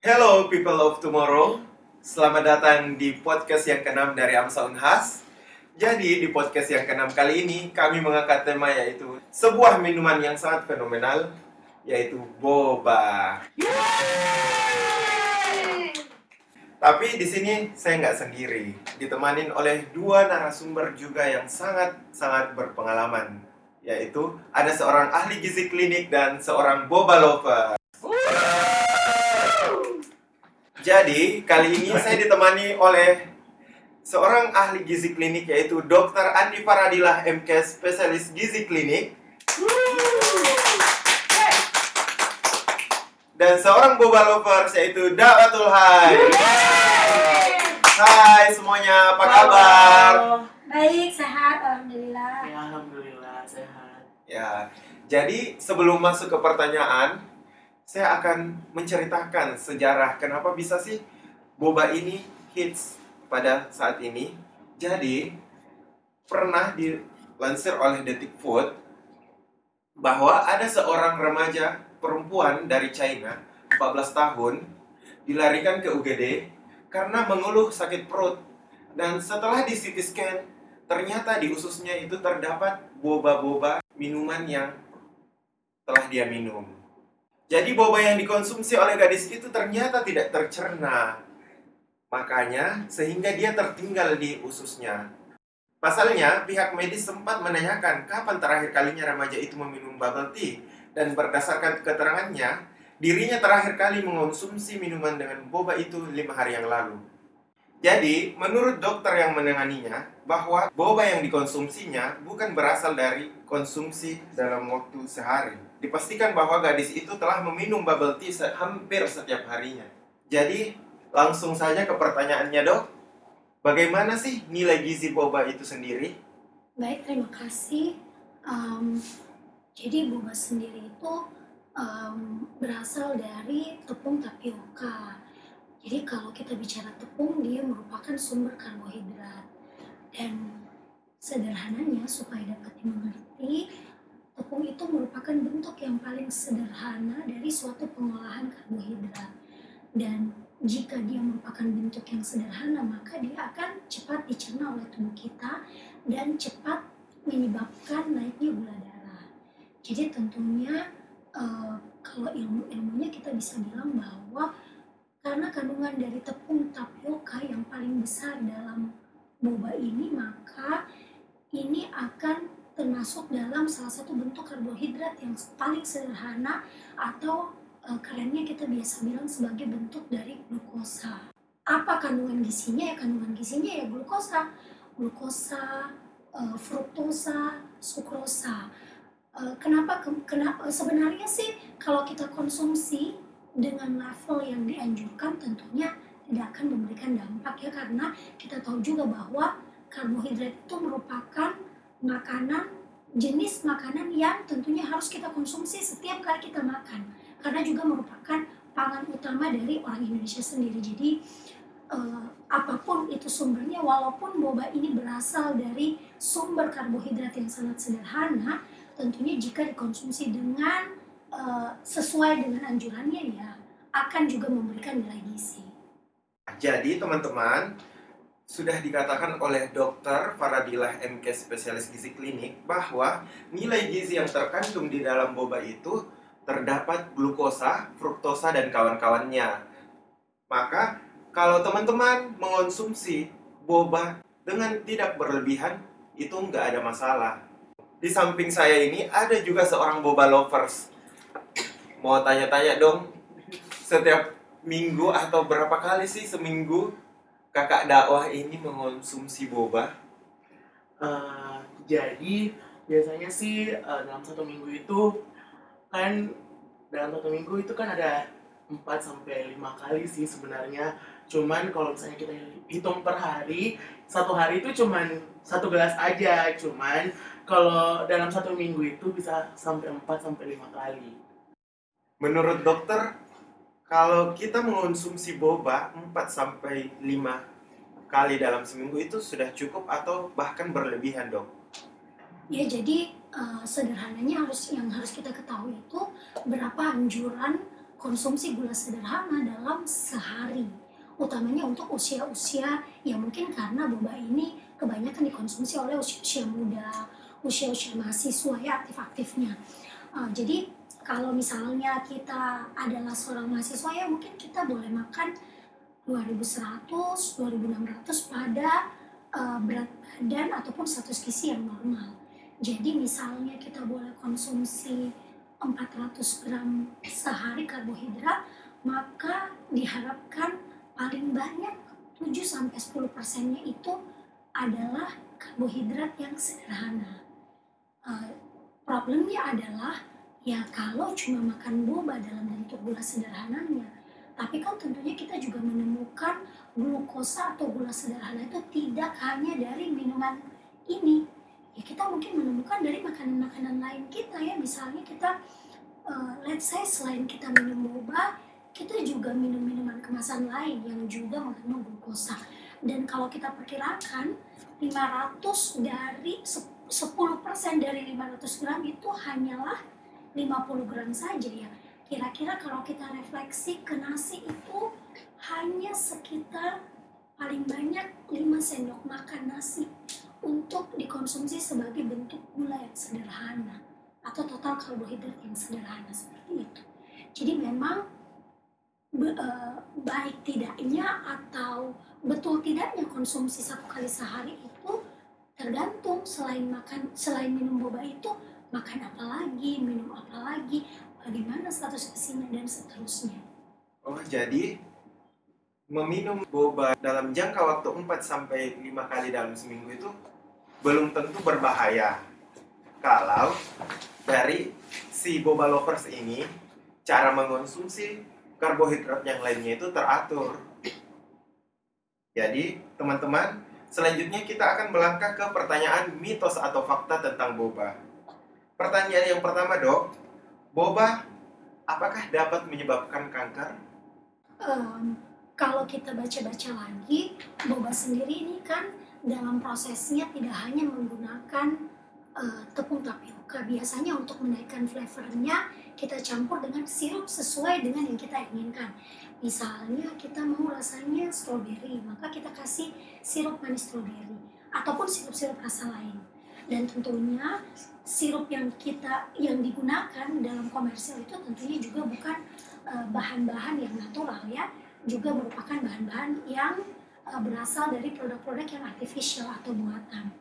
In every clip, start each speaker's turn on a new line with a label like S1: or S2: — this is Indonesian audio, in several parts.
S1: Hello people of tomorrow, selamat datang di podcast yang keenam dari Amsa Unhas. Jadi di podcast yang keenam kali ini kami mengangkat tema yaitu sebuah minuman yang sangat fenomenal yaitu boba. Tapi di sini saya nggak sendiri, ditemanin oleh dua narasumber juga yang sangat sangat berpengalaman, yaitu ada seorang ahli gizi klinik dan seorang boba lover. Jadi kali ini saya ditemani oleh seorang ahli gizi klinik yaitu Dr. Andi Faradilah MK spesialis gizi klinik dan seorang boba lovers yaitu Da'watul Hai. Hai semuanya, apa kabar?
S2: Baik, sehat, alhamdulillah.
S3: Ya, alhamdulillah sehat.
S1: Ya, jadi sebelum masuk ke pertanyaan, saya akan menceritakan sejarah kenapa bisa sih boba ini hits pada saat ini. Jadi, pernah dilansir oleh Detik Food bahwa ada seorang remaja perempuan dari China, 14 tahun, dilarikan ke UGD karena mengeluh sakit perut. Dan setelah di CT scan, ternyata di ususnya itu terdapat boba-boba minuman yang telah dia minum. Jadi boba yang dikonsumsi oleh gadis itu ternyata tidak tercerna. Makanya sehingga dia tertinggal di ususnya. Pasalnya, pihak medis sempat menanyakan kapan terakhir kalinya remaja itu meminum bubble tea dan berdasarkan keterangannya, dirinya terakhir kali mengonsumsi minuman dengan boba itu lima hari yang lalu. Jadi, menurut dokter yang menanganinya, bahwa boba yang dikonsumsinya bukan berasal dari konsumsi dalam waktu sehari. Dipastikan bahwa gadis itu telah meminum bubble tea se- hampir setiap harinya. Jadi, langsung saja ke pertanyaannya dok. Bagaimana sih nilai gizi boba itu sendiri?
S2: Baik, terima kasih. Em, jadi boba sendiri itu em, berasal dari tepung tapioka. Jadi kalau kita bicara tepung, dia merupakan sumber karbohidrat. Dan sederhananya supaya dapat dimengerti, tepung itu merupakan bentuk yang paling sederhana dari suatu pengolahan karbohidrat. Dan jika dia merupakan bentuk yang sederhana, maka dia akan cepat dicerna oleh tubuh kita dan cepat menyebabkan naiknya gula darah. Jadi tentunya eh, kalau ilmu-ilmunya kita bisa bilang bahwa karena kandungan dari tepung tapioka yang paling besar dalam boba ini maka ini akan termasuk dalam salah satu bentuk karbohidrat yang paling sederhana atau eh, kerennya kita biasa bilang sebagai bentuk dari glukosa. Apa kandungan gizinya? Ya kandungan gizinya ya glukosa. Glukosa, eh, fruktosa, sukrosa. Eh, kenapa? ke- Kenapa? Sebenarnya sih kalau kita konsumsi dengan level yang dianjurkan tentunya tidak akan memberikan dampak ya karena kita tahu juga bahwa karbohidrat itu merupakan makanan jenis makanan yang tentunya harus kita konsumsi setiap kali kita makan karena juga merupakan pangan utama dari orang Indonesia sendiri jadi eh, apa pun itu sumbernya walaupun boba ini berasal dari sumber karbohidrat yang sangat sederhana tentunya jika dikonsumsi dengan eh, sesuai dengan anjurannya ya akan juga memberikan nilai gizi.
S1: Jadi teman-teman, sudah dikatakan oleh dokter Faradilah MK spesialis gizi klinik bahwa nilai gizi yang terkandung di dalam boba itu terdapat glukosa, fruktosa, dan kawan-kawannya. Maka kalau teman-teman mengonsumsi boba dengan tidak berlebihan, itu nggak ada masalah. Di samping saya ini ada juga seorang boba lovers. Mau tanya-tanya dong, setiap minggu atau berapa kali sih seminggu kakak dakwah ini mengonsumsi boba?
S3: Eh, jadi biasanya sih eh, dalam satu minggu itu kan dalam satu minggu itu kan ada 4 sampai lima kali sih sebenarnya. Cuman kalau misalnya kita hitung per hari, satu hari itu cuman satu gelas aja. Cuman kalau dalam satu minggu itu bisa sampai 4 sampai lima kali.
S1: Menurut dokter, kalau kita mengonsumsi boba 4 sampai 5 kali dalam seminggu itu sudah cukup atau bahkan berlebihan, Dok?
S2: Ya jadi eh, sederhananya harus yang harus kita ketahui itu berapa anjuran konsumsi gula sederhana dalam sehari. Utamanya untuk usia-usia yang mungkin karena boba ini kebanyakan dikonsumsi oleh usia-usia muda, usia-usia mahasiswa ya aktif-aktifnya. Uh, jadi kalau misalnya kita adalah seorang mahasiswa ya mungkin kita boleh makan 2100, 2600 pada uh, berat badan ataupun status gizi yang normal. Jadi misalnya kita boleh konsumsi 400 gram sehari karbohidrat, maka diharapkan paling banyak 7 sampai 10 persennya itu adalah karbohidrat yang sederhana. Uh, problemnya adalah ya kalau cuma makan boba dalam bentuk gula sederhananya, tapi kan tentunya kita juga menemukan glukosa atau gula sederhana itu tidak hanya dari minuman ini. Ya kita mungkin menemukan dari makanan-makanan lain kita ya, misalnya kita uh, let's say selain kita minum boba, kita juga minum minuman kemasan lain yang juga mengandung glukosa. Dan kalau kita perkirakan 500 dari 10% dari 500 gram itu hanyalah 50 gram saja ya. Kira-kira kalau kita refleksi ke nasi itu hanya sekitar paling banyak 5 sendok makan nasi untuk dikonsumsi sebagai bentuk gula yang sederhana atau total karbohidrat yang sederhana seperti itu. Jadi memang be, e, baik tidaknya atau betul tidaknya konsumsi satu kali sehari itu tergantung selain makan selain minum boba itu makan apa lagi minum apa lagi bagaimana status gizinya dan seterusnya
S1: oh jadi meminum boba dalam jangka waktu 4 sampai 5 kali dalam seminggu itu belum tentu berbahaya kalau dari si boba lovers ini cara mengonsumsi karbohidrat yang lainnya itu teratur. Jadi, teman-teman, selanjutnya kita akan melangkah ke pertanyaan mitos atau fakta tentang boba. Pertanyaan yang pertama, Dok. Boba apakah dapat menyebabkan kanker?
S2: Um, kalau kita baca-baca lagi, boba sendiri ini kan dalam prosesnya tidak hanya menggunakan uh, tepung tapioka. Biasanya untuk menaikkan flavornya kita campur dengan sirup sesuai dengan yang kita inginkan. Misalnya kita mau rasanya stroberi, maka kita kasih sirup manis stroberi ataupun sirup-sirup rasa lain. Dan tentunya sirup yang kita yang digunakan dalam komersil itu tentunya juga bukan eh, bahan-bahan uh, yang natural ya, juga merupakan bahan-bahan yang uh, berasal dari produk-produk yang artificial atau buatan.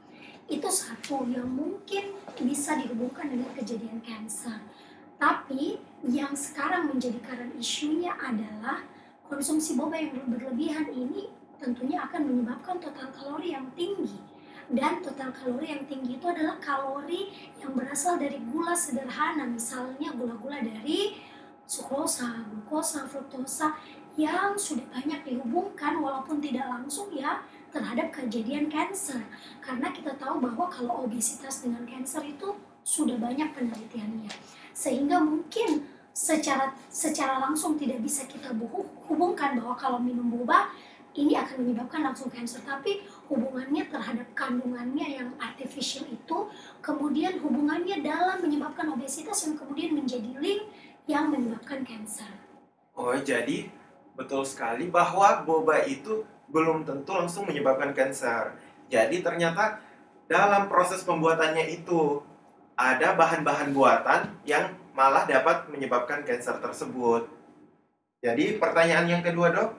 S2: Itu satu yang mungkin bisa dihubungkan dengan kejadian kanker tapi yang sekarang menjadi current isunya adalah konsumsi boba yang berlebihan ini tentunya akan menyebabkan total kalori yang tinggi. Dan total kalori yang tinggi itu adalah kalori yang berasal dari gula sederhana, misalnya gula-gula dari sukrosa, glukosa, fruktosa yang sudah banyak dihubungkan walaupun tidak langsung ya terhadap kejadian kanker. Karena kita tahu bahwa kalau obesitas dengan kanker itu sudah banyak penelitiannya sehingga mungkin secara secara langsung tidak bisa kita hubungkan bahwa kalau minum boba ini akan menyebabkan langsung kanker tapi hubungannya terhadap kandungannya yang artificial itu kemudian hubungannya dalam menyebabkan obesitas yang kemudian menjadi link yang menyebabkan kanker.
S1: Oh jadi betul sekali bahwa boba itu belum tentu langsung menyebabkan kanker. Jadi ternyata dalam proses pembuatannya itu ada bahan-bahan buatan yang malah dapat menyebabkan kanker tersebut. Jadi pertanyaan yang kedua dok,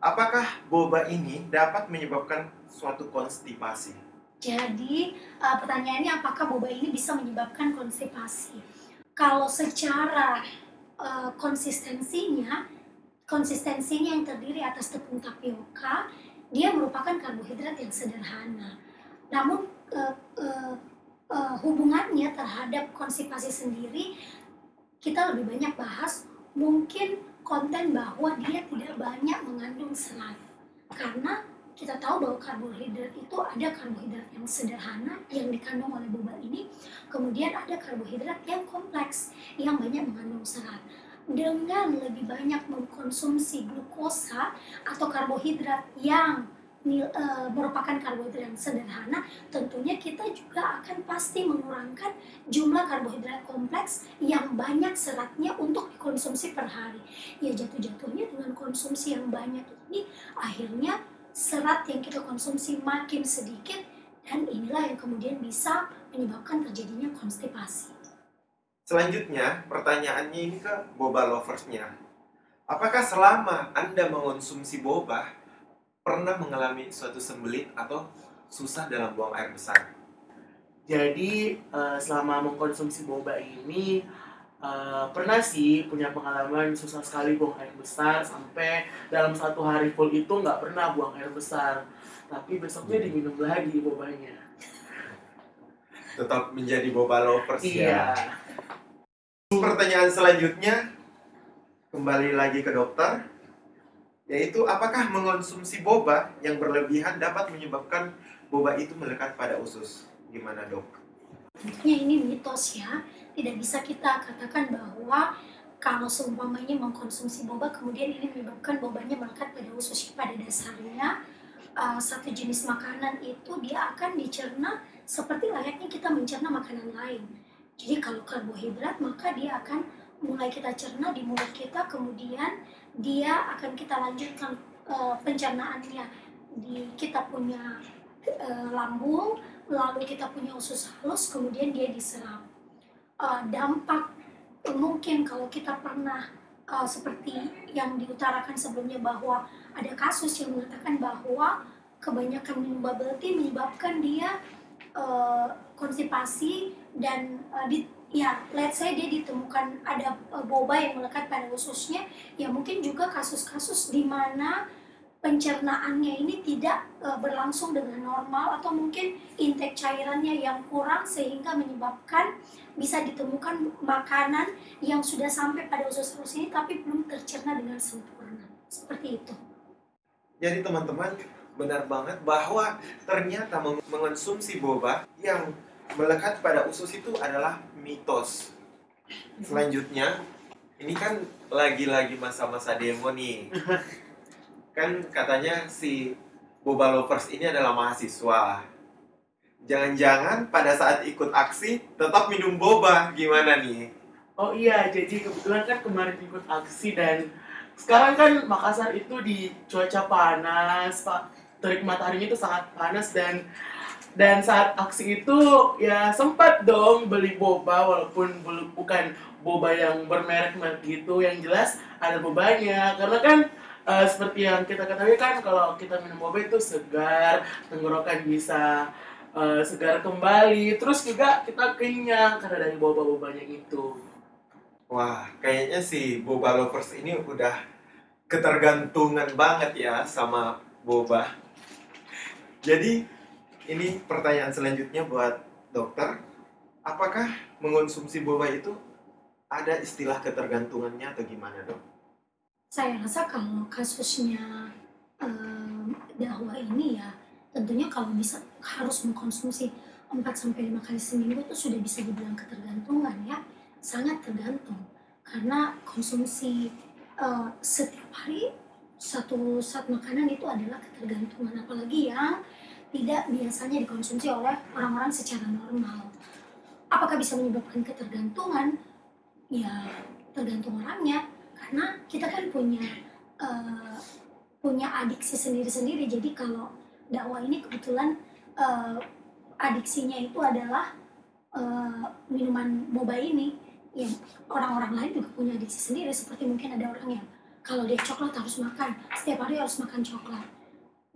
S1: apakah boba ini dapat menyebabkan suatu konstipasi?
S2: Jadi uh, pertanyaannya apakah boba ini bisa menyebabkan konstipasi? Kalau secara uh, konsistensinya, konsistensinya yang terdiri atas tepung tapioka, dia merupakan karbohidrat yang sederhana. Namun uh, uh, uh, hubungannya terhadap konstipasi sendiri kita lebih banyak bahas mungkin konten bahwa dia tidak banyak mengandung serat. Karena kita tahu bahwa karbohidrat itu ada karbohidrat yang sederhana yang dikandung oleh boba ini kemudian ada karbohidrat yang kompleks yang banyak mengandung serat. Dengan lebih banyak mengkonsumsi glukosa atau karbohidrat yang merupakan karbohidrat yang sederhana, tentunya kita juga akan pasti mengurangkan jumlah karbohidrat kompleks yang banyak seratnya untuk dikonsumsi per hari. Ya jatuh-jatuhnya dengan konsumsi yang banyak ini akhirnya serat yang kita konsumsi makin sedikit dan inilah yang kemudian bisa menyebabkan terjadinya konstipasi.
S1: Selanjutnya, pertanyaannya ini ke boba loversnya. Apakah selama Anda mengonsumsi boba, pernah mengalami suatu sembelit atau susah dalam buang air besar?
S3: Jadi eh, selama mengkonsumsi boba ini eh, pernah sih punya pengalaman susah sekali buang air besar sampai dalam satu hari full itu nggak pernah buang air besar. Tapi besoknya diminum lagi bobanya.
S1: Tetap menjadi boba lovers
S3: Iya.
S1: ya. Pertanyaan selanjutnya, kembali lagi ke dokter, yaitu apakah mengonsumsi boba yang berlebihan dapat menyebabkan boba itu melekat pada usus? Gimana dok?
S2: Tentunya ini mitos ya, tidak bisa kita katakan bahwa kalau seumpamanya mengkonsumsi boba kemudian ini menyebabkan bobanya melekat pada usus pada dasarnya uh, satu jenis makanan itu dia akan dicerna seperti layaknya kita mencerna makanan lain. Jadi kalau karbohidrat maka dia akan mulai kita cerna di mulut kita kemudian dia akan kita lanjutkan uh, pencernaannya. Di kita punya uh, lambung lalu kita punya usus halus kemudian dia diserap. Uh, dampak mungkin kalau kita pernah uh, seperti yang diutarakan sebelumnya bahwa ada kasus yang mengatakan bahwa kebanyakan minum bubble tea menyebabkan dia uh, konstipasi dan uh, di ya let's say dia ditemukan ada uh, boba yang melekat pada ususnya ya mungkin juga kasus-kasus di mana pencernaannya ini tidak uh, berlangsung dengan normal atau mungkin intake cairannya yang kurang sehingga menyebabkan bisa ditemukan makanan yang sudah sampai pada usus halus ini tapi belum tercerna dengan sempurna seperti itu.
S1: Jadi teman-teman benar banget bahwa ternyata meng- mengonsumsi boba yang melekat pada usus itu adalah mitos. Selanjutnya, ini kan lagi-lagi masa-masa demo nih. Kan katanya si boba lovers ini adalah mahasiswa. Jangan-jangan pada saat ikut aksi tetap minum boba, gimana nih?
S3: Oh iya, jadi kebetulan kan kemarin ikut aksi dan sekarang kan Makassar itu di cuaca panas, pak terik mataharinya itu sangat panas dan dan saat aksi itu ya sempat dong beli boba walaupun bukan boba yang bermerek-merek gitu. Yang jelas ada bobanya. Karena kan eh, seperti yang kita ketahui kan kalau kita minum boba itu segar tenggorokan bisa eh, segar kembali. Terus juga kita kenyang karena dari boba-bobanya itu.
S1: Wah, kayaknya si boba lovers ini udah ketergantungan banget ya sama boba. Jadi, ini pertanyaan selanjutnya buat dokter. Apakah mengonsumsi boba itu ada istilah ketergantungannya atau gimana dok?
S2: Saya rasa kalau kasusnya em, dahwa ini ya tentunya kalau bisa harus mengkonsumsi 4 sampai 5 kali seminggu itu sudah bisa dibilang ketergantungan ya. Sangat tergantung karena konsumsi eh, setiap hari satu saat makanan itu adalah ketergantungan apalagi yang tidak biasanya dikonsumsi oleh orang-orang secara normal. Apakah bisa menyebabkan ketergantungan? Ya tergantung orangnya. Karena kita kan punya eh, punya adiksi sendiri-sendiri. Jadi kalau dakwah ini kebetulan eh, adiksinya itu adalah eh, minuman boba ini. Ya orang-orang lain juga punya adiksi sendiri. Seperti mungkin ada orang yang kalau dia coklat harus makan. Setiap hari harus makan coklat.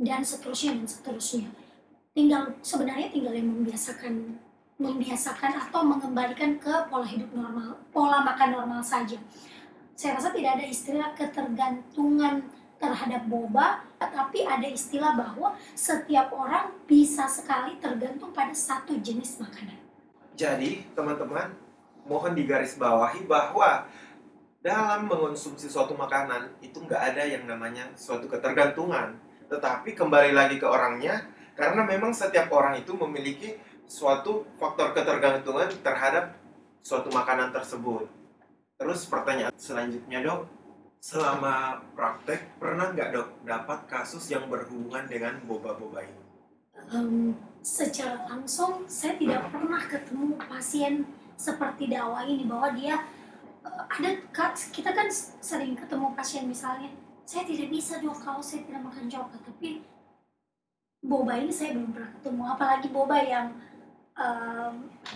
S2: Dan seterusnya dan seterusnya tinggal sebenarnya tinggal yang membiasakan membiasakan atau mengembalikan ke pola hidup normal pola makan normal saja saya rasa tidak ada istilah ketergantungan terhadap boba, tapi ada istilah bahwa setiap orang bisa sekali tergantung pada satu jenis makanan.
S1: Jadi, teman-teman, mohon digarisbawahi bahwa dalam mengonsumsi suatu makanan itu nggak ada yang namanya suatu ketergantungan. Tetapi kembali lagi ke orangnya, karena memang setiap orang itu memiliki suatu faktor ketergantungan terhadap suatu makanan tersebut. Terus pertanyaan selanjutnya dok, Selama praktek, pernah nggak dok dapat kasus yang berhubungan dengan boba-boba ini?
S2: Em, secara langsung saya tidak pernah ketemu pasien seperti dakwah ini bahwa dia eh, ada ka- kita kan sering ketemu pasien misalnya saya tidak bisa dok kalau saya tidak makan coklat tapi boba ini saya belum pernah ketemu apalagi boba yang em,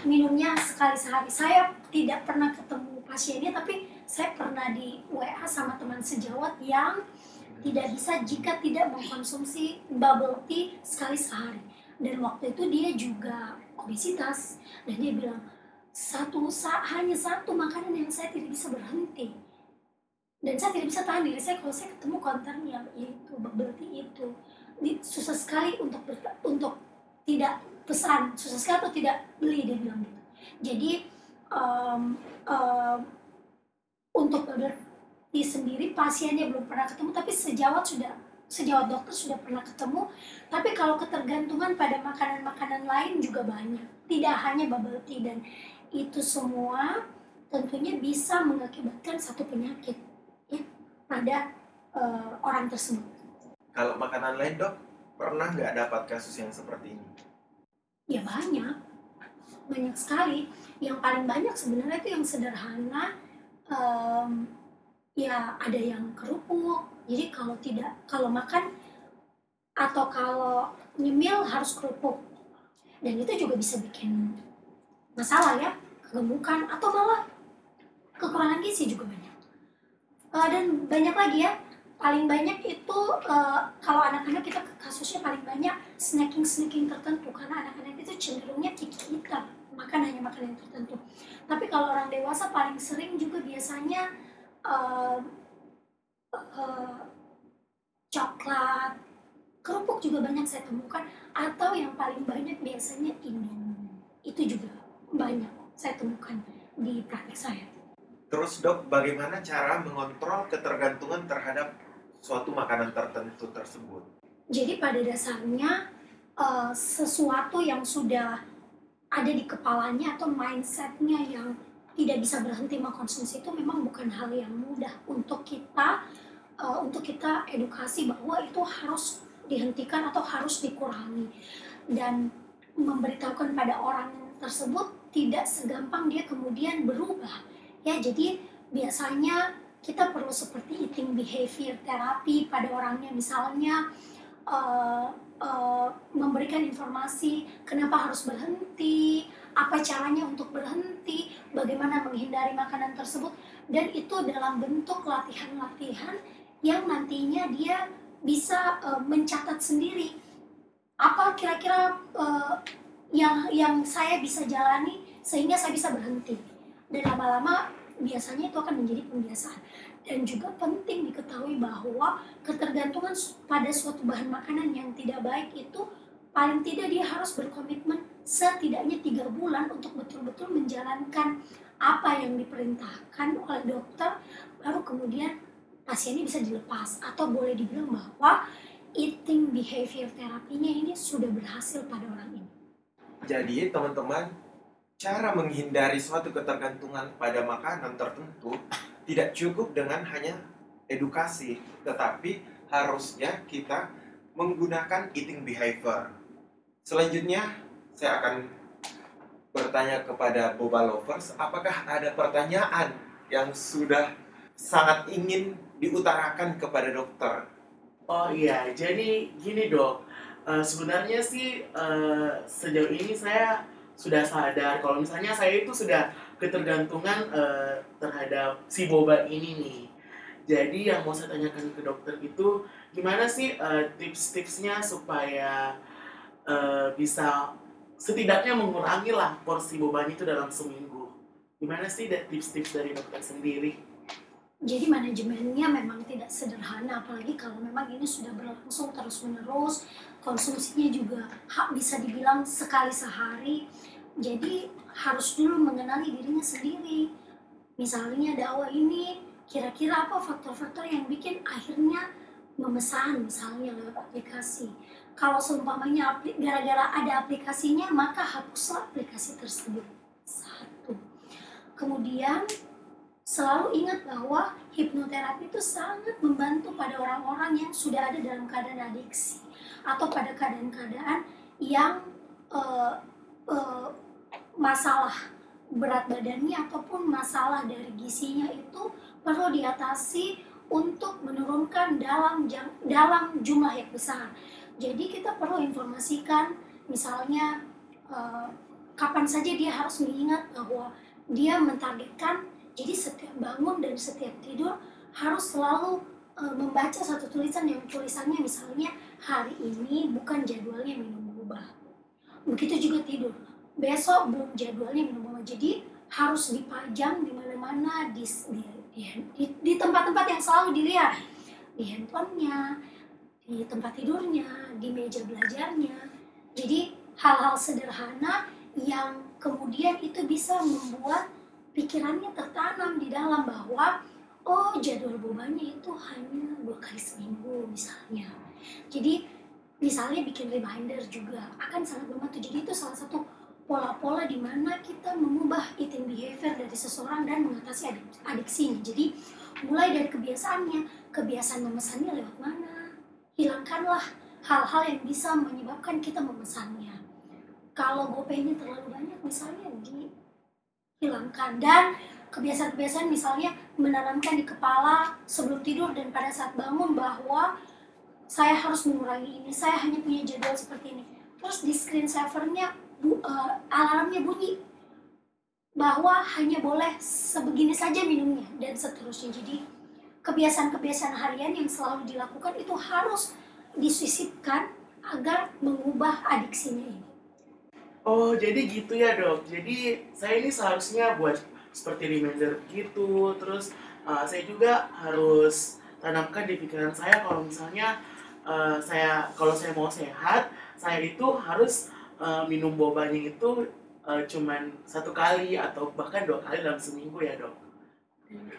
S2: minumnya sekali sehari. Saya tidak pernah ketemu pasiennya tapi saya pernah di WA sama teman sejawat yang tidak bisa jika tidak mengkonsumsi bubble tea sekali sehari. Dan waktu itu dia juga obesitas dan dia bilang satu sa- hanya satu makanan yang saya tidak bisa berhenti. Dan saya tidak bisa tahan diri saya kalau saya ketemu konten yang itu bubble tea itu susah sekali untuk untuk tidak pesan. Susah sekali atau tidak beli dia bilang gitu. Jadi em, em, untuk tea sendiri pasiennya belum pernah ketemu tapi sejawat sudah sejawat dokter sudah pernah ketemu. Tapi kalau ketergantungan pada makanan-makanan lain juga banyak. Tidak hanya bubble tea dan itu semua tentunya bisa mengakibatkan satu penyakit ya pada eh, orang tersebut
S1: Kalau makanan lain dok, pernah nggak dapat kasus yang seperti ini?
S2: ya banyak. Banyak sekali. Yang paling banyak sebenarnya itu yang sederhana em, ya ada yang kerupuk. Jadi kalau tidak kalau makan atau kalau nyemil harus kerupuk. Dan itu juga bisa bikin masalah ya kegemukan atau malah kekurangan gizi juga banyak. Eh, dan banyak lagi ya paling banyak itu eh, kalau anak-anak kita kasusnya paling banyak snacking snacking tertentu. Karena anak-anak itu cenderungnya picky eater makan hanya makan yang tertentu. Tapi kalau orang dewasa paling sering juga biasanya eh, eh, coklat kerupuk juga banyak saya temukan atau yang paling banyak biasanya indomie. Itu juga banyak saya temukan di praktek saya.
S1: Terus dok, bagaimana cara mengontrol ketergantungan terhadap suatu makanan tertentu tersebut?
S2: Jadi pada dasarnya eh, sesuatu yang sudah ada di kepalanya atau mindsetnya yang tidak bisa berhenti mengkonsumsi itu memang bukan hal yang mudah untuk kita eh, untuk kita edukasi bahwa itu harus dihentikan atau harus dikurangi dan memberitahukan pada orang tersebut tidak segampang dia kemudian berubah ya jadi biasanya kita perlu seperti eating behavior terapi pada orangnya. Misalnya eh, eh, memberikan informasi kenapa harus berhenti, apa caranya untuk berhenti, bagaimana menghindari makanan tersebut, dan itu dalam bentuk latihan-latihan yang nantinya dia bisa eh, mencatat sendiri. Apa kira-kira eh, yang yang saya bisa jalani sehingga saya bisa berhenti. Dan lama-lama biasanya itu akan menjadi pembiasaan dan juga penting diketahui bahwa ketergantungan pada suatu bahan makanan yang tidak baik itu paling tidak dia harus berkomitmen setidaknya tiga bulan untuk betul-betul menjalankan apa yang diperintahkan oleh dokter baru kemudian pasiennya bisa dilepas atau boleh dibilang bahwa eating behavior terapinya ini sudah berhasil pada orang ini.
S1: Jadi teman-teman, cara menghindari suatu ketergantungan pada makanan tertentu tidak cukup dengan hanya edukasi, tetapi harusnya kita menggunakan eating behavior. Selanjutnya, saya akan bertanya kepada Boba Lovers, apakah ada pertanyaan yang sudah sangat ingin diutarakan kepada dokter?
S3: Oh iya, jadi gini dok, Eh, sebenarnya sih eh, sejauh ini saya sudah sadar kalau misalnya saya itu sudah ketergantungan eh, terhadap si boba ini nih. Jadi yang mau saya tanyakan ke dokter itu gimana sih eh, tips-tipsnya supaya eh, bisa setidaknya mengurangi lah porsi bobanya itu dalam seminggu. Gimana sih tips-tips dari dokter sendiri?
S2: Jadi manajemennya memang tidak sederhana, apalagi kalau memang ini sudah berlangsung terus-menerus, konsumsinya juga hak bisa dibilang sekali sehari. Jadi harus dulu mengenali dirinya sendiri. Misalnya dakwah ini kira-kira apa faktor-faktor yang bikin akhirnya memesan misalnya lewat aplikasi. Kalau seumpamanya gara-gara ada aplikasinya, maka hapuslah aplikasi tersebut. Satu. Kemudian selalu ingat bahwa hipnoterapi itu sangat membantu pada orang-orang yang sudah ada dalam keadaan adiksi atau pada keadaan-keadaan yang uh, uh, masalah berat badannya ataupun masalah dari gizinya itu perlu diatasi untuk menurunkan dalam dalam jumlah yang besar. Jadi kita perlu informasikan misalnya uh, kapan saja dia harus mengingat bahwa dia mentargetkan jadi setiap bangun dan setiap tidur harus selalu uh, membaca satu tulisan yang tulisannya misalnya hari ini bukan jadwalnya minum obat. Begitu juga tidur. Besok belum jadwalnya minum obat. Jadi harus dipajang di mana-mana di, di tempat-tempat yang selalu dilihat di handphonenya, di tempat tidurnya, di meja belajarnya. Jadi hal-hal sederhana yang kemudian itu bisa membuat pikirannya tertanam di dalam bahwa oh jadwal bobanya itu hanya dua kali seminggu misalnya. Jadi misalnya bikin reminder juga akan sangat membantu. Jadi itu salah satu pola-pola di mana kita mengubah eating behavior dari seseorang dan mengatasi adik adiksinya. Jadi mulai dari kebiasaannya, kebiasaan memesannya lewat mana, hilangkanlah hal-hal yang bisa menyebabkan kita memesannya. Kalau gopaynya terlalu banyak misalnya dihilangkan dan kebiasaan-kebiasaan misalnya menanamkan di kepala sebelum tidur dan pada saat bangun bahwa saya harus mengurangi ini, saya hanya punya jadwal seperti ini. Terus di screen savernya bu, uh, alarmnya bunyi bahwa hanya boleh sebegini saja minumnya dan seterusnya. Jadi kebiasaan-kebiasaan harian yang selalu dilakukan itu harus disisipkan agar mengubah adiksinya ini.
S3: Oh, jadi gitu ya dok. Jadi saya ini seharusnya buat seperti reminder gitu. Terus uh, saya juga harus tanamkan di pikiran saya kalau misalnya uh, saya kalau saya mau sehat, saya itu harus uh, minum bobanya itu uh, cuman satu kali atau bahkan dua kali dalam seminggu ya dok?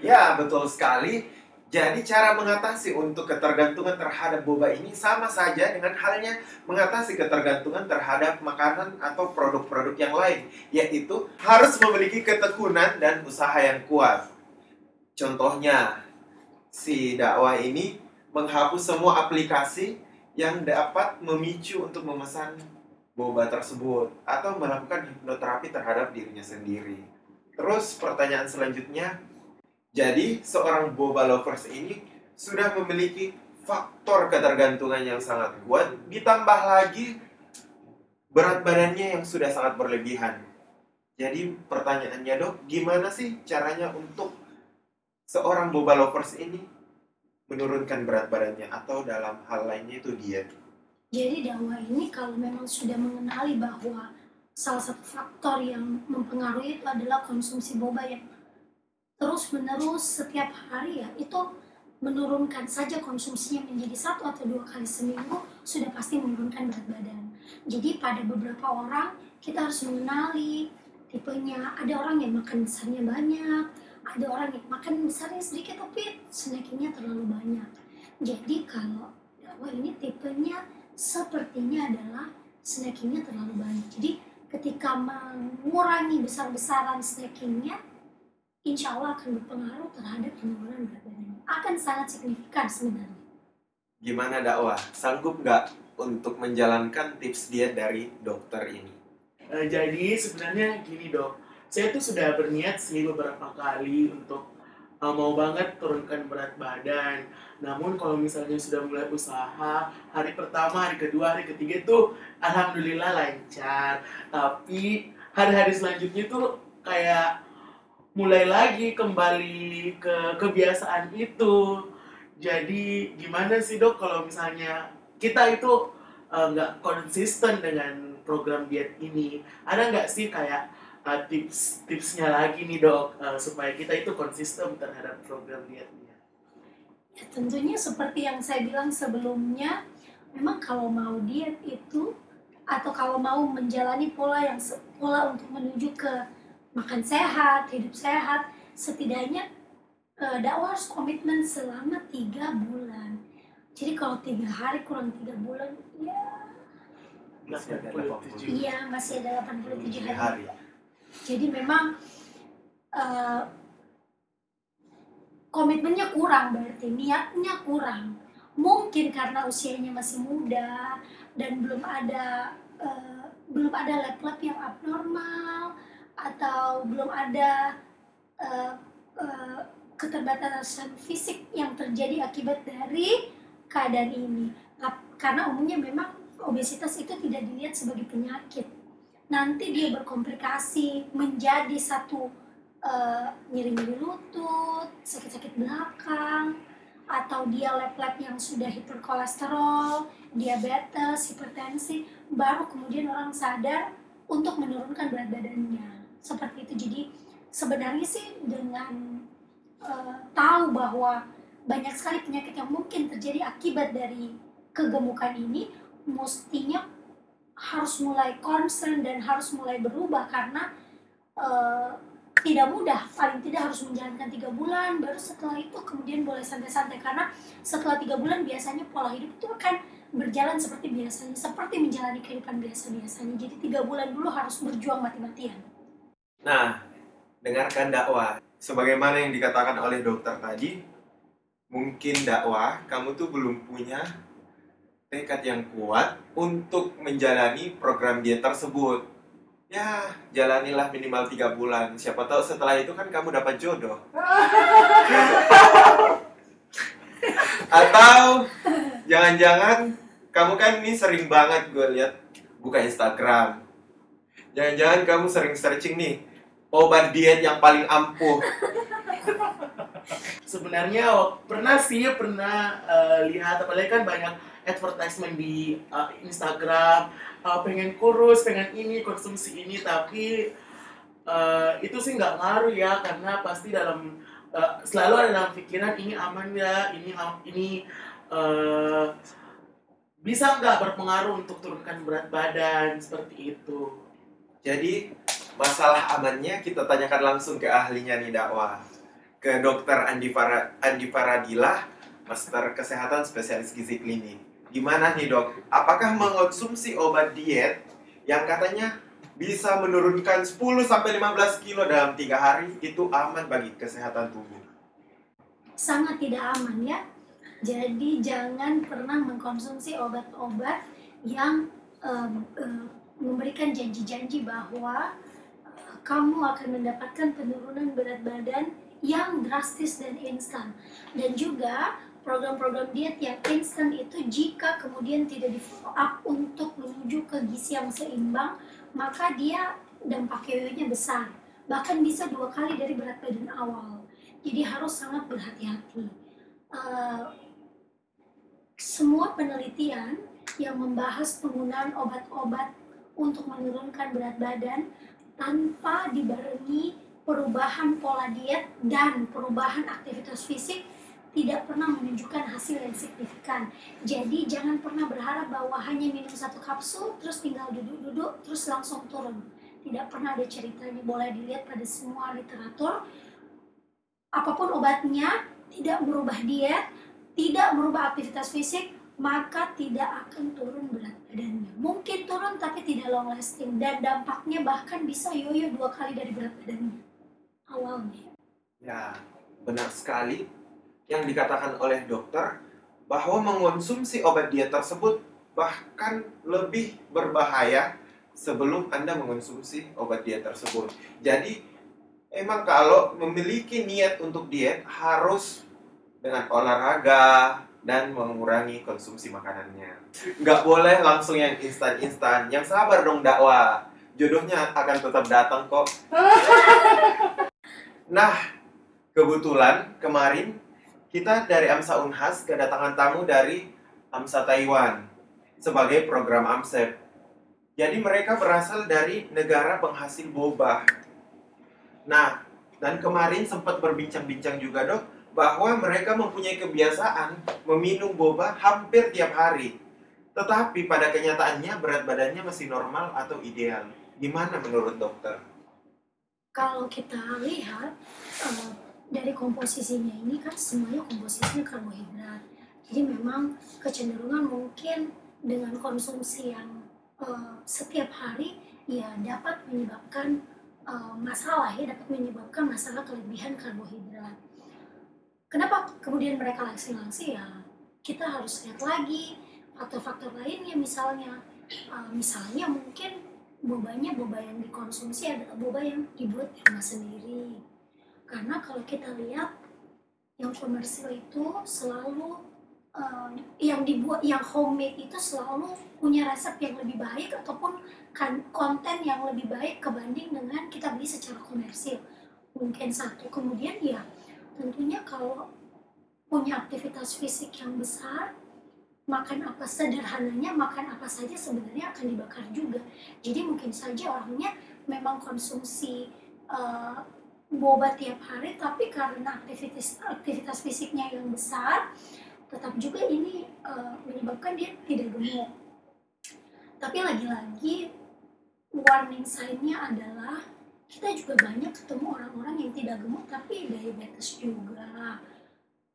S1: Ya betul sekali. Jadi cara mengatasi untuk ketergantungan terhadap boba ini sama saja dengan halnya mengatasi ketergantungan terhadap makanan atau produk-produk yang lain, yaitu harus memiliki ketekunan dan usaha yang kuat. Contohnya, si dakwah ini menghapus semua aplikasi yang dapat memicu untuk memesan boba tersebut atau melakukan hipnoterapi terhadap dirinya sendiri. Terus pertanyaan selanjutnya, jadi seorang boba lovers ini sudah memiliki faktor ketergantungan yang sangat kuat, ditambah lagi berat badannya yang sudah sangat berlebihan. Jadi pertanyaannya dok, gimana sih caranya untuk seorang boba lovers ini menurunkan berat badannya atau dalam hal lainnya itu diet?
S2: Jadi dakwah ini kalau memang sudah mengenali bahwa salah satu faktor yang mempengaruhi itu adalah konsumsi boba yang terus menerus setiap hari ya itu menurunkan saja konsumsinya menjadi satu atau dua kali seminggu sudah pasti menurunkan berat badan. Jadi pada beberapa orang kita harus mengenali tipenya. Ada orang yang makan besarnya banyak, ada orang yang makan besarnya sedikit tapi snackingnya terlalu banyak. Jadi kalau dakwah ini tipenya sepertinya adalah snackingnya terlalu banyak. Jadi ketika mengurangi besar-besaran snackingnya, insya Allah akan berpengaruh terhadap penurunan berat badan. Akan sangat signifikan sebenarnya.
S1: Gimana dakwah? Sanggup nggak untuk menjalankan tips diet dari dokter ini?
S3: Uh, jadi sebenarnya gini dok, saya tuh sudah berniat sih beberapa kali untuk uh, mau banget turunkan berat badan namun kalau misalnya sudah mulai usaha hari pertama hari kedua hari ketiga tuh alhamdulillah lancar tapi hari-hari selanjutnya tuh kayak mulai lagi kembali ke kebiasaan itu. Jadi gimana sih dok kalau misalnya kita itu uh, nggak uh, konsisten dengan program diet ini? Ada nggak sih kayak uh, tips tipsnya lagi nih dok uh, supaya kita itu konsisten terhadap program dietnya
S2: ya tentunya seperti yang saya bilang sebelumnya memang kalau mau diet itu atau kalau mau menjalani pola yang pola untuk menuju ke makan sehat hidup sehat setidaknya uh, dakwah harus komitmen selama tiga bulan. Jadi kalau tiga hari kurang tiga bulan ya
S1: masih ada 87
S2: iya masih ada 87 hari. hari jadi memang uh, komitmennya kurang berarti niatnya kurang. Mungkin karena usianya masih muda dan belum ada eh, belum ada lab-lab yang abnormal atau belum ada eh, eh, keterbatasan fisik yang terjadi akibat dari keadaan ini karena umumnya memang obesitas itu tidak dilihat sebagai penyakit nanti dia berkomplikasi menjadi satu eh, nyeri-nyeri lutut, sakit-sakit belakang, atau dia lab-lab yang sudah hiperkolesterol, diabetes, hipertensi, baru kemudian orang sadar untuk menurunkan berat badannya. Seperti itu. Jadi sebenarnya sih dengan eh, tahu bahwa banyak sekali penyakit yang mungkin terjadi akibat dari kegemukan ini, mestinya harus mulai concern dan harus mulai berubah karena eh, tidak mudah. Paling tidak harus menjalankan tiga bulan baru setelah itu kemudian boleh santai-santai. Karena setelah tiga bulan biasanya pola hidup itu akan berjalan seperti biasanya seperti menjalani kehidupan biasa biasanya jadi tiga bulan dulu harus berjuang mati-matian
S1: Nah, dengarkan dakwah. Sebagaimana yang dikatakan oleh dokter tadi, mungkin dakwah kamu tuh belum punya tekad yang kuat untuk menjalani program diet tersebut. Ya, jalanilah minimal tiga bulan. Siapa tahu setelah itu kan kamu dapat jodoh. Atau jangan-jangan kamu kan ini sering banget gue lihat buka Instagram. Jangan-jangan kamu sering searching nih obat diet yang paling ampuh.
S3: sebenarnya oh, pernah sih pernah eh, lihat apalagi kan banyak advertisement di eh, Instagram eh, pengen kurus pengen ini konsumsi ini tapi eh, itu sih nggak ngaruh ya karena pasti dalam eh, selalu ada dalam pikiran ini aman ya ini ini eh, bisa nggak berpengaruh untuk turunkan berat badan seperti itu
S1: Jadi masalah amannya kita tanyakan langsung ke ahlinya nih dakwah. Ke dokter Andi, Fara, Andi Faradilah, Master Kesehatan Spesialis Gizi Klinik. Gimana nih dok? Apakah mengonsumsi obat diet yang katanya bisa menurunkan 10-15 kilo dalam tiga hari itu aman bagi kesehatan tubuh?
S2: sangat tidak aman ya jadi jangan pernah mengkonsumsi obat-obat yang eh, eh, memberikan janji-janji bahwa kamu akan mendapatkan penurunan berat badan yang drastis dan instan. Dan juga program-program diet yang instan itu jika kemudian tidak di follow up untuk menuju ke gizi yang seimbang maka dia dampak yoyonya besar. Bahkan bisa dua kali dari berat badan awal. Jadi harus sangat berhati-hati. Eh, semua penelitian yang membahas penggunaan obat-obat untuk menurunkan berat badan tanpa dibarengi perubahan pola diet dan perubahan aktivitas fisik tidak pernah menunjukkan hasil yang signifikan. Jadi jangan pernah berharap bahwa hanya minum satu kapsul terus tinggal duduk-duduk terus langsung turun. Tidak pernah ada ceritanya. Boleh dilihat pada semua literatur. Apa pun obatnya tidak merubah diet, tidak merubah aktivitas fisik, maka tidak akan turun berat badannya. Mungkin turun tapi tidak long lasting dan dampaknya bahkan bisa yoyo dua kali dari berat badannya awalnya.
S1: Ya, benar sekali yang dikatakan oleh dokter bahwa mengonsumsi obat diet tersebut bahkan lebih berbahaya sebelum Anda mengonsumsi obat diet tersebut. Jadi, emang kalau memiliki niat untuk diet harus dengan olahraga dan mengurangi konsumsi makanannya. Nggak boleh langsung yang instan-instan. Yang sabar dong dakwah. Jodohnya akan tetap datang kok. Nah, kebetulan kemarin kita dari AMSA Unhas kedatangan tamu dari AMSA Taiwan sebagai program AMSEP. Jadi mereka berasal dari negara penghasil boba. Nah, dan kemarin sempat berbincang-bincang juga dok bahwa mereka mempunyai kebiasaan meminum boba hampir tiap hari. Tetapi pada kenyataannya berat badannya masih normal atau ideal. Gimana menurut dokter?
S2: Kalau kita lihat eh, dari komposisinya ini kan semuanya komposisinya karbohidrat. Jadi memang kecenderungan mungkin dengan konsumsi yang eh, setiap hari ya dapat menyebabkan eh, masalah ya dapat menyebabkan masalah kelebihan karbohidrat. Kenapa kemudian mereka langsing-langsing? Ya kita harus lihat lagi faktor-faktor lainnya misalnya. Uh, misalnya mungkin bobanya boba yang dikonsumsi adalah boba yang dibuat di rumah sendiri. Karena kalau kita lihat yang komersil itu selalu uh, yang dibuat yang homemade itu selalu punya resep yang lebih baik ataupun kan, konten yang lebih baik kebanding dengan kita beli secara komersil. Mungkin satu. Kemudian ya tentunya kalau punya aktivitas fisik yang besar makan apa sederhananya makan apa saja sebenarnya akan dibakar juga. Jadi mungkin saja orangnya memang konsumsi uh, boba tiap hari tapi karena aktivitas aktivitas fisiknya yang besar tetap juga ini uh, menyebabkan dia tidak gemuk. Tapi lagi-lagi warning sign-nya adalah kita juga banyak ketemu orang-orang yang tidak gemuk tapi diabetes juga.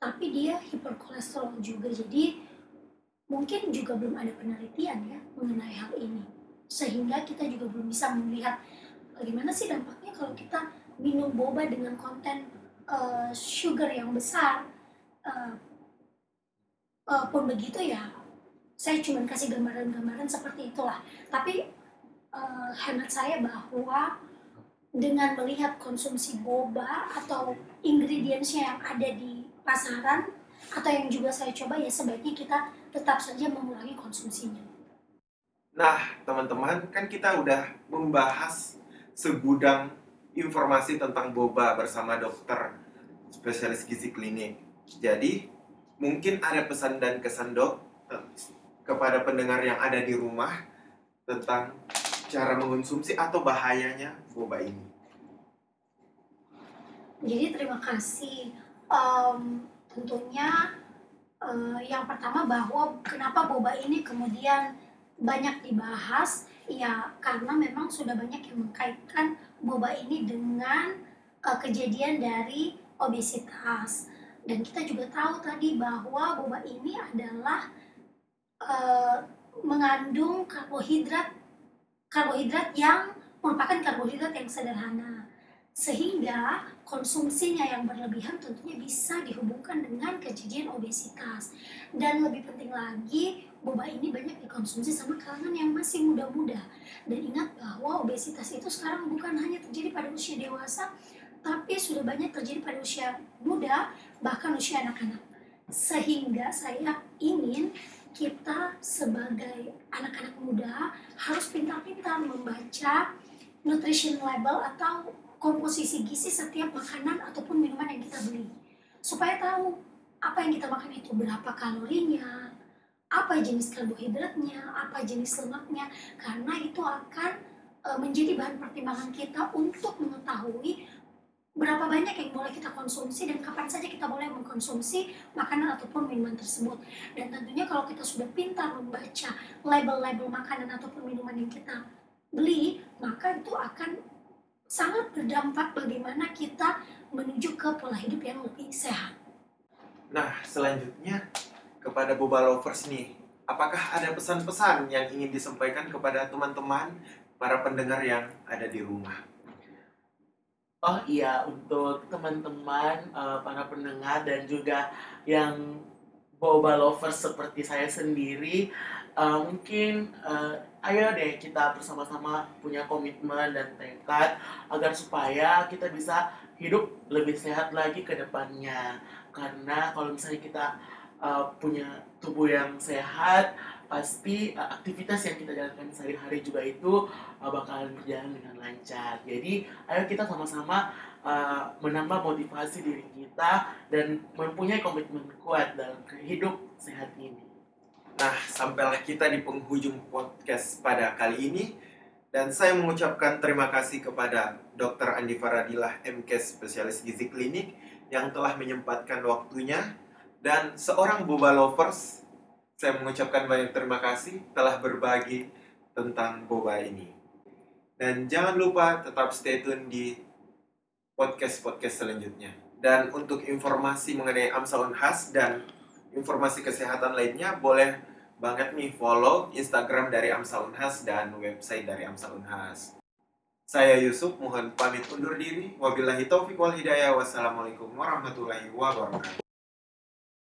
S2: Tapi dia hiperkolesterol juga jadi mungkin juga belum ada penelitian ya mengenai hal ini. Sehingga kita juga belum bisa melihat bagaimana sih dampaknya kalau kita minum boba dengan konten uh, sugar yang besar. Uh, uh, pun begitu ya saya cuma kasih gambaran-gambaran seperti itulah. Tapi uh, hemat saya bahwa dengan melihat konsumsi boba atau ingredientsnya yang ada di pasaran atau yang juga saya coba ya sebaiknya kita tetap saja mengurangi konsumsinya.
S1: Nah, teman-teman, kan kita udah membahas segudang informasi tentang boba bersama dokter spesialis gizi klinik. Jadi, mungkin ada pesan dan kesan dok eh, kepada pendengar yang ada di rumah tentang cara mengonsumsi atau bahayanya boba ini.
S2: Jadi terima kasih. Um, tentunya uh, yang pertama bahwa kenapa boba ini kemudian banyak dibahas ya karena memang sudah banyak yang mengkaitkan boba ini dengan uh, kejadian dari obesitas dan kita juga tahu tadi bahwa boba ini adalah uh, mengandung karbohidrat karbohidrat yang merupakan karbohidrat yang sederhana. Sehingga konsumsinya yang berlebihan tentunya bisa dihubungkan dengan kejadian obesitas. Dan lebih penting lagi boba ini banyak dikonsumsi sama kalangan yang masih muda-muda. Dan ingat bahwa obesitas itu sekarang bukan hanya terjadi pada usia dewasa tapi sudah banyak terjadi pada usia muda bahkan usia anak-anak. Sehingga saya ingin kita sebagai anak-anak muda harus pintar-pintar membaca nutrition label atau komposisi gizi setiap makanan ataupun minuman yang kita beli. Supaya tahu apa yang kita makan itu berapa kalorinya apa jenis karbohidratnya apa jenis lemaknya. Karena itu akan e, menjadi bahan pertimbangan kita untuk mengetahui berapa banyak yang boleh kita konsumsi dan kapan saja kita boleh mengkonsumsi makanan ataupun minuman tersebut dan tentunya kalau kita sudah pintar membaca label-label makanan ataupun minuman yang kita beli maka itu akan sangat berdampak bagaimana kita menuju ke pola hidup yang lebih sehat.
S1: Nah, selanjutnya kepada Boba Lovers nih, apakah ada pesan-pesan yang ingin disampaikan kepada teman-teman, para pendengar yang ada di rumah?
S3: Oh iya, untuk teman-teman, uh, para pendengar dan juga yang Boba Lovers seperti saya sendiri, uh, mungkin uh, ayo deh kita bersama-sama punya komitmen dan tekad agar supaya kita bisa hidup lebih sehat lagi ke depannya. Karena kalau misalnya kita uh, punya tubuh yang sehat pasti uh, aktivitas yang kita jalankan sehari-hari juga itu uh, bakalan berjalan dengan lancar jadi ayo kita sama-sama uh, menambah motivasi diri kita dan mempunyai komitmen kuat dalam hidup sehat ini
S1: Nah, sampailah kita di penghujung podcast pada kali ini. Dan saya mengucapkan terima kasih kepada Dr. Andi Faradilah, MKes Spesialis Gizi Klinik, yang telah menyempatkan waktunya. Dan seorang boba lovers, saya mengucapkan banyak terima kasih telah berbagi tentang boba ini. Dan jangan lupa tetap stay tune di podcast-podcast selanjutnya. Dan untuk informasi mengenai Amsa Unhas dan informasi kesehatan lainnya boleh banget nih follow Instagram dari Amsa Unhas dan website dari Amsa Unhas. Saya Yusuf, mohon pamit undur diri. Wabillahi taufiq wal hidayah. Wassalamualaikum warahmatullahi wabarakatuh.